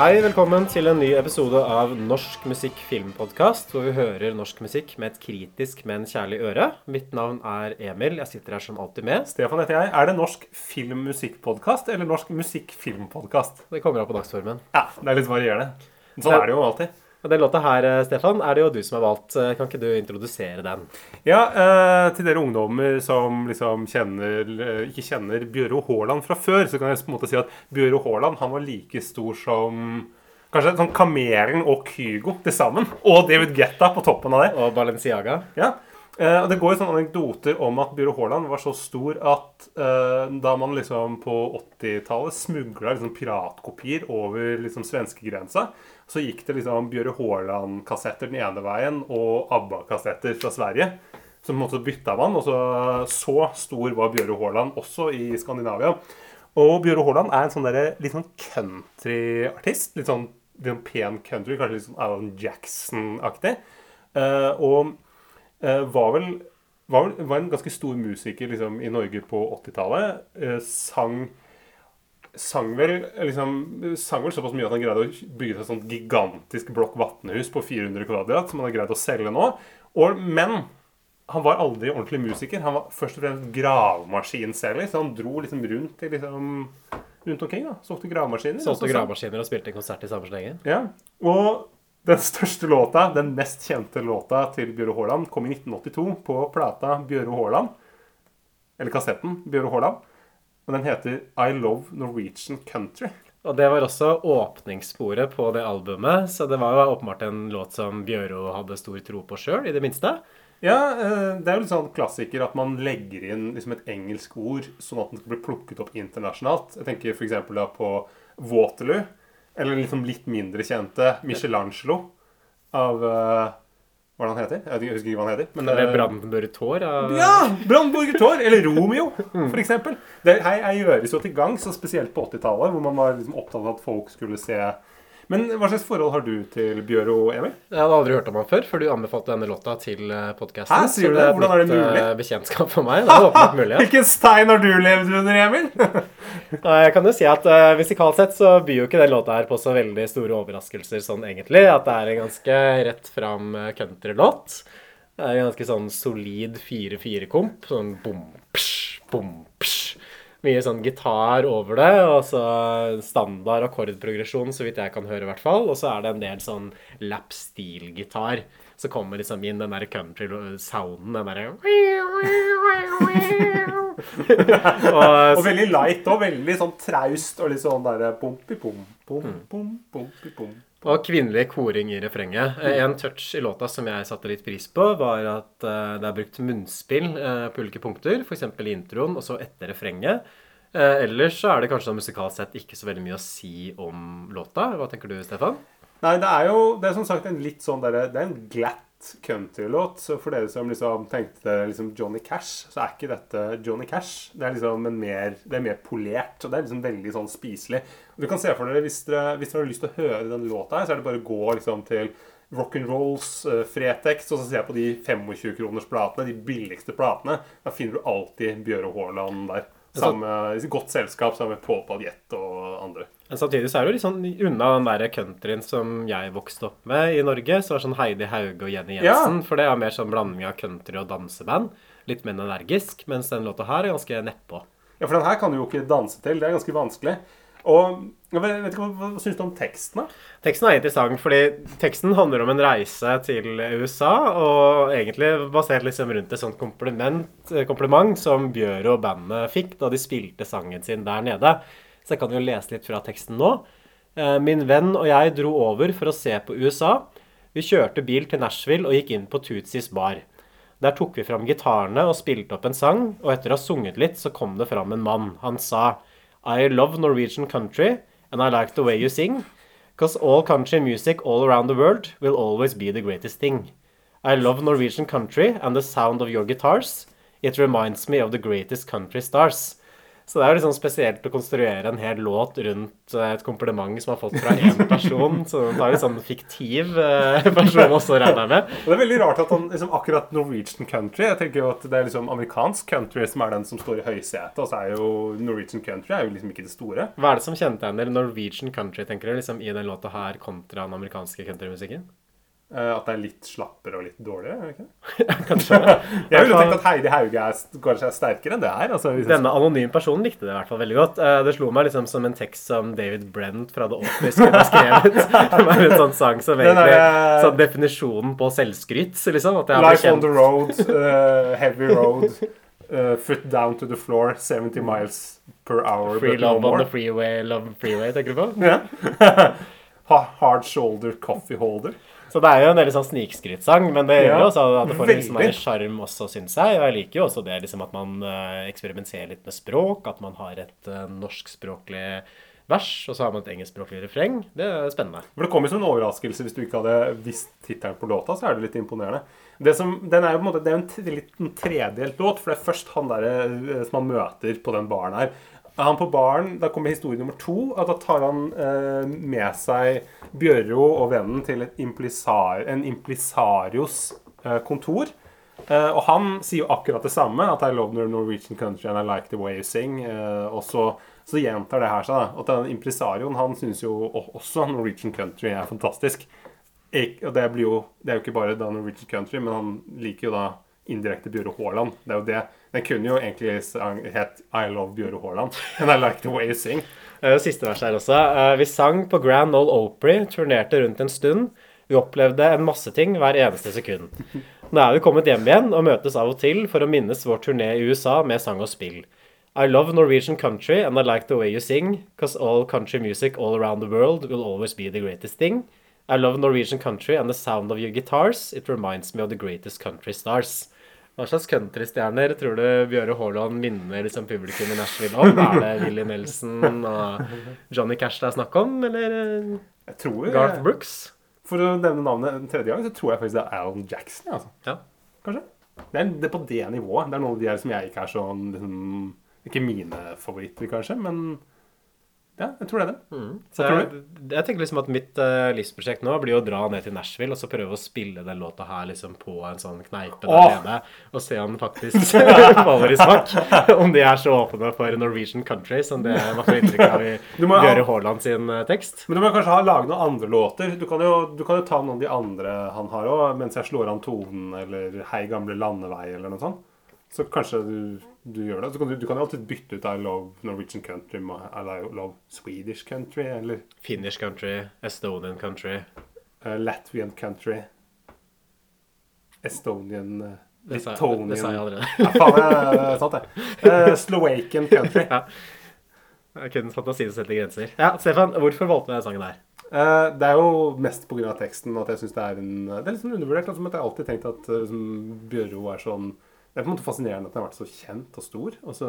Hei, velkommen til en ny episode av Norsk musikk filmpodkast, hvor vi hører norsk musikk med et kritisk, men kjærlig øre. Mitt navn er Emil. Jeg sitter her som alltid med. Stefan heter jeg. Er det norsk filmmusikkpodkast eller norsk musikkfilmpodkast? Det kommer opp på dagsformen. Ja, det er litt varierende. Sånn er det jo alltid. Og Den låta her, eh, Stefan, er det jo du som har valgt. Eh, Kan ikke du introdusere den? Ja, eh, til dere ungdommer som liksom kjenner, ikke kjenner Bjøro Haaland fra før, så kan jeg på en måte si at Bjøro Haaland han var like stor som Kanskje sånn Kamelen og Kygo til sammen. Og David Guetta på toppen av det. Og Balenciaga. Ja. Eh, og Det går jo sånne anekdoter om at Bjøro Haaland var så stor at eh, da man liksom på 80-tallet smugla liksom piratkopier over liksom svenskegrensa, så gikk det liksom Bjøre Haaland-kassetter den ene veien og ABBA-kassetter fra Sverige. Så på en måte bytta man, og så, så stor var Bjøre Haaland også i Skandinavia. Og Bjøre Haaland er en sånn der, litt sånn countryartist. Litt sånn, litt sånn pen country, kanskje litt sånn Alan Jackson-aktig. Uh, og uh, var vel var, var en ganske stor musiker liksom, i Norge på 80-tallet. Uh, sang sang vel, liksom, sang vel såpass mye at han greide å bygge seg et sånt gigantisk blokk vatnehus på 400 kvadrat, som han har greid å selge nå. Og, men han var aldri ordentlig musiker. Han var først og fremst gravemaskinselger. Så han dro liksom rundt, i liksom, rundt omkring. da, Solgte gravemaskiner. Solgte gravemaskiner og spilte konsert i samme slengen. ja, og den største låta, den mest kjente låta til Bjøro Haaland, kom i 1982 på plata Bjøro Haaland. Eller kassetten Bjøro Haaland. Og den heter I Love Norwegian Country. Og det var også åpningssporet på det albumet, så det var jo åpenbart en låt som Bjøro hadde stor tro på sjøl, i det minste. Ja, eh, det er jo litt sånn klassiker at man legger inn liksom et engelsk ord sånn at den skal bli plukket opp internasjonalt. Jeg tenker f.eks. da på Waterloo. Eller liksom litt mindre kjente Michelangelo av eh, Hva er det han heter? Jeg husker ikke hva han heter. Men, det er Brandenburg Tår? av- Ja! Brandenburger Tår! Eller Romeo, for eksempel. Det her gjøres jo til gangs, og spesielt på 80-tallet, hvor man var liksom opptatt av at folk skulle se Men hva slags forhold har du til Bjøro, Emil? Jeg hadde aldri hørt om han før, før du anbefalte denne låta til podkasten. Hæ, sier du det? Hvordan er det mulig? bekjentskap for meg. Det er åpenbart mulig. Ja. Hvilken stein har du levd under, Emil? Jeg kan jo si at uh, Musikalt sett så byr jo ikke den låta her på så veldig store overraskelser sånn egentlig. At det er en ganske rett fram eh, countrylåt. Det er en ganske sånn solid 4-4-komp. Sånn bom, psj, bom, psj. Mye sånn gitar over det, og så standard akkordprogresjon, så vidt jeg kan høre, i hvert fall. Og så er det en del sånn lap-stil-gitar. Så kommer liksom inn den der country-sounden, den derre Og veldig light og veldig sånn traust og litt sånn derre pompi-pom, pom, pom, pompi-pom. Og kvinnelig koring i refrenget. Eh, En touch i låta som jeg satte litt pris på, var at eh, det er brukt munnspill eh, på ulike punkter, f.eks. i introen og så etter refrenget. Ellers så er det kanskje sånn musikalt sett ikke så veldig mye å si om låta. Hva tenker du, Stefan? Nei, det er jo det er som sagt en litt sånn derre Det er en glatt countrylåt. Så for dere som liksom tenkte liksom Johnny Cash, så er ikke dette Johnny Cash. Det er liksom mer, det er mer polert, og det er liksom veldig sånn spiselig. Du kan se for dere hvis dere, hvis dere har lyst til å høre den låta her, så er det bare å gå liksom til rock'n'rolls, uh, Fretex, og så ser jeg på de 25-kronersplatene, de billigste platene. Da finner du alltid Bjøre Haaland der. Sammen I godt selskap sammen med Paul Paljett og andre. Men samtidig så er det jo litt sånn unna den der countryen som jeg vokste opp med i Norge. Så var det sånn Heidi Hauge og Jenny Ja. Jensen. For det er mer sånn blanding av country og danseband. Litt mer energisk. Mens den låta her er ganske nedpå. Ja, for den her kan du jo ikke danse til. Det er ganske vanskelig. Og jeg vet ikke, Hva, hva syns du om teksten? da? Teksten er interessant, fordi teksten handler om en reise til USA, og egentlig basert liksom rundt et sånt kompliment, eh, som Bjøro og bandet fikk da de spilte sangen sin der nede. Så jeg kan jo lese litt fra teksten nå. Eh, Min venn og jeg dro over for å se på USA. Vi kjørte bil til Nashville og gikk inn på Tutsis bar. Der tok vi fram gitarene og spilte opp en sang, og etter å ha sunget litt, så kom det fram en mann. Han sa I love Norwegian country, and I like the way you sing. Because all country music all around the world will always be the greatest thing. I love Norwegian country and the sound of your guitars. It reminds me of the greatest country stars. Så det er jo liksom spesielt å konstruere en hel låt rundt eh, et kompliment som har fått fra én person. Så det er jo sånn fiktiv eh, person også, regner jeg med. Og det er veldig rart at han liksom akkurat Norwegian country Jeg tenker jo at det er liksom amerikansk country som er den som står i høysetet, og så er jo Norwegian country er jo liksom ikke det store. Hva er det som kjennetegner Norwegian country, tenker du, liksom i den låta her kontra den amerikanske countrymusikken? Eh, At det er litt slappere og litt dårligere. er det ikke det? Kanskje. Jeg ville tenkt at Heidi Hauge er, kanskje er sterkere enn det her. Altså, Denne anonyme personen likte det i hvert fall veldig godt. Eh, Det slo meg liksom som en tekst som David Brent fra The Office kunne skrevet. Det var en sånn sang som egentlig er- Sånn definisjonen på selvskryt, liksom. At jeg hadde Life on the road, uh, heavy road, uh, foot down to the floor, 70 miles per hour. Free but no love on more. the freeway, love freeway, tenker du på? Yeah. Hard shoulder coffee holder. Så det er jo en veldig sånn snikskrytsang, men det gjør jo også at det får en sånn sjarm også, syns jeg. Og jeg liker jo også det liksom at man eh, eksperimenterer litt med språk, at man har et uh, norskspråklig vers, og så har man et engelskspråklig refreng. Det er spennende. For Det kom jo som en overraskelse hvis du ikke hadde visst tittelen på låta. så er det litt imponerende. Det, som, den er jo på en måte, det er jo en litt en tredelt låt, for det er først han der, eh, som han møter på den baren her. Han på baren, Da kommer historie nummer to. at Da tar han eh, med seg Bjørro og vennen til implisar, en implisarios eh, kontor. Eh, og han sier jo akkurat det samme, at I love the Norwegian country and I like the way you sing. Eh, og så, så gjentar det her seg. da, At den implisarioen han syns jo også Norwegian country er fantastisk. Og det, blir jo, det er jo ikke bare da Norwegian country, men han liker jo da indirekte Bjøre Haaland. Det er jo det. Den kunne jo egentlig hett het I love Bjøre Haaland. And I like the way you sing. Eh, Siste vers her også. Eh, Vi sang på Grand Ole Opry, turnerte rundt en stund. Vi opplevde en masse ting hver eneste sekund. Nå er vi kommet hjem igjen og møtes av og til for å minnes vår turné i USA med sang og spill. I love Norwegian country and I like the way you sing, cause all country music all around the world will always be the greatest thing. I love Norwegian country and the sound of your guitars. It reminds me of the greatest country stars. Hva slags countrystjerner tror du Bjøre Haaland minner liksom publikum i Nashville om? Er det Willie Nelson og Johnny Cash det er snakk om, eller eh, Jeg tror Garth Brooks? For å nevne navnet en tredje gang, så tror jeg faktisk det er Alan Jackson. Altså. Ja. Kanskje. Det er, det er på det nivået. Det er noen av de her som jeg ikke er sånn liksom, Ikke mine favoritter, kanskje, men ja, jeg tror det er det. Så Hva tror jeg, jeg tenker liksom at mitt uh, livsprosjekt nå blir å dra ned til Nashville og så prøve å spille den låta her liksom på en sånn kneipe der Åh! nede, og se om den faktisk faller i smak. Om de er så åpne for Norwegian country som det man får inntrykk av i Bjøre Haaland sin uh, tekst. Men du må kanskje ha lage noen andre låter. Du kan jo, du kan jo ta noen av de andre han har òg, mens jeg slår an tonen, eller Hei, gamle landevei, eller noe sånt. Så kanskje du, du gjør det. Så kan du, du kan alltid bytte ut I love Norwegian country med I love Swedish country, eller Finnish country, Estonian country. Uh, Latvian country. Estonian eh, Det sa, Litonian det sa jeg allerede. Ja, faen, det er sant, det. Uh, Slovakian country. Jeg kunne fantasi som setter grenser. Ja, Stefan, hvorfor valgte du den sangen der? Uh, det er jo mest pga. teksten at jeg syns det er en Det er litt sånn undervurdert. Altså, at jeg alltid tenkt at uh, liksom, Bjørro er sånn Det er på en måte fascinerende at han har vært så kjent og stor, og så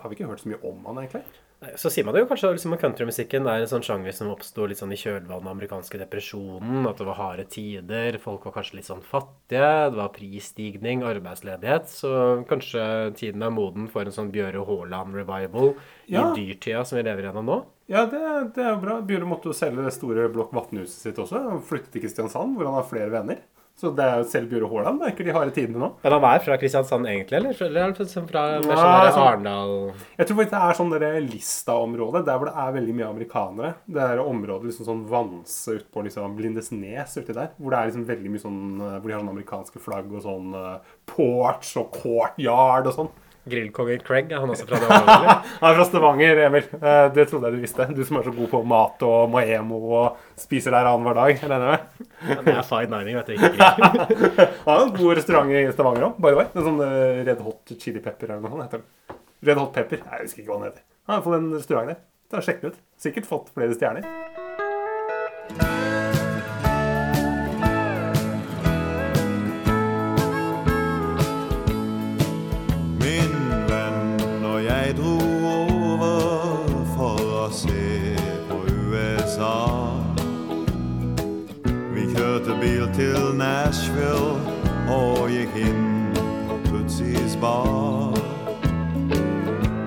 har vi ikke hørt så mye om han egentlig. Nei, Så sier man det jo kanskje liksom, at countrymusikken er en sånn sjanger som oppsto litt sånn i kjølvannet av den amerikanske depresjonen. At det var harde tider, folk var kanskje litt sånn fattige, det var prisstigning, arbeidsledighet. Så kanskje tiden er moden for en sånn Bjøre Haaland-revival Ja. i dyrtida som vi lever gjennom nå. Ja, det, det er jo bra. Bjøre måtte jo selge det store Blokk Vatnhuset sitt også. Han flyttet til Kristiansand, hvor han har flere venner. Så det er jo selv Bjørro Haaland merker de harde tidene nå. Men han er fra Kristiansand egentlig, eller? Eller fra mer Nei, sånn der Arendal Jeg tror faktisk det er sånn der Lista-område, der hvor det er veldig mye amerikanere. Det er området liksom sånn Vanse utpå liksom Lindesnes uti der, hvor det er liksom veldig mye sånn eh, Hvor de har sånn amerikanske flagg og sånn uh, porch og courtyard og sånn. Grillkongen Craig, er han også fra Stavanger? Han er fra Stavanger, Emil. Eh, det trodde jeg du visste. Du som er så god på mat og Maemo og spiser der annenhver dag. Er du med? Det er fine dining, vet du. Ikke. Han har en god restaurant i Stavanger òg, by the way. En sånn eh, Red Hot Chili Pepper eller noe sånt. Red Hot Pepper. Jeg husker ikke hva den heter. Han har fått en restaurant der. Ta Sjekk den ut. Sikkert fått flere stjerner. Gikk inn på Tootsies bar.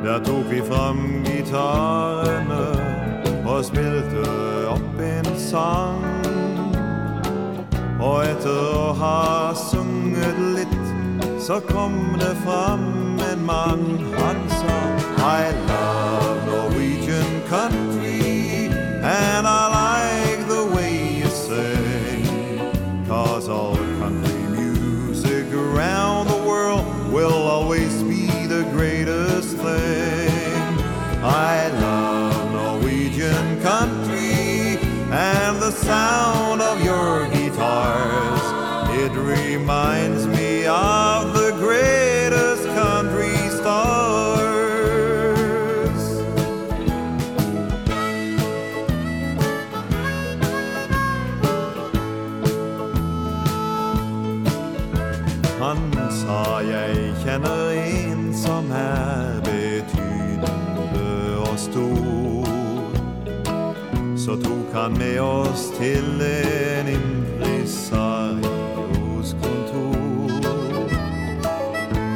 Der tok vi fram gitarene og spilte opp en sang. Og etter å ha sunget litt, så kom det fram en mann. Han sa I love Norwegian country, and I Han sa jeg kjenner en som er betydende og stor. Så tok han med oss til en impresarios kontor.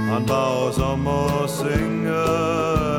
Han ba oss om å synge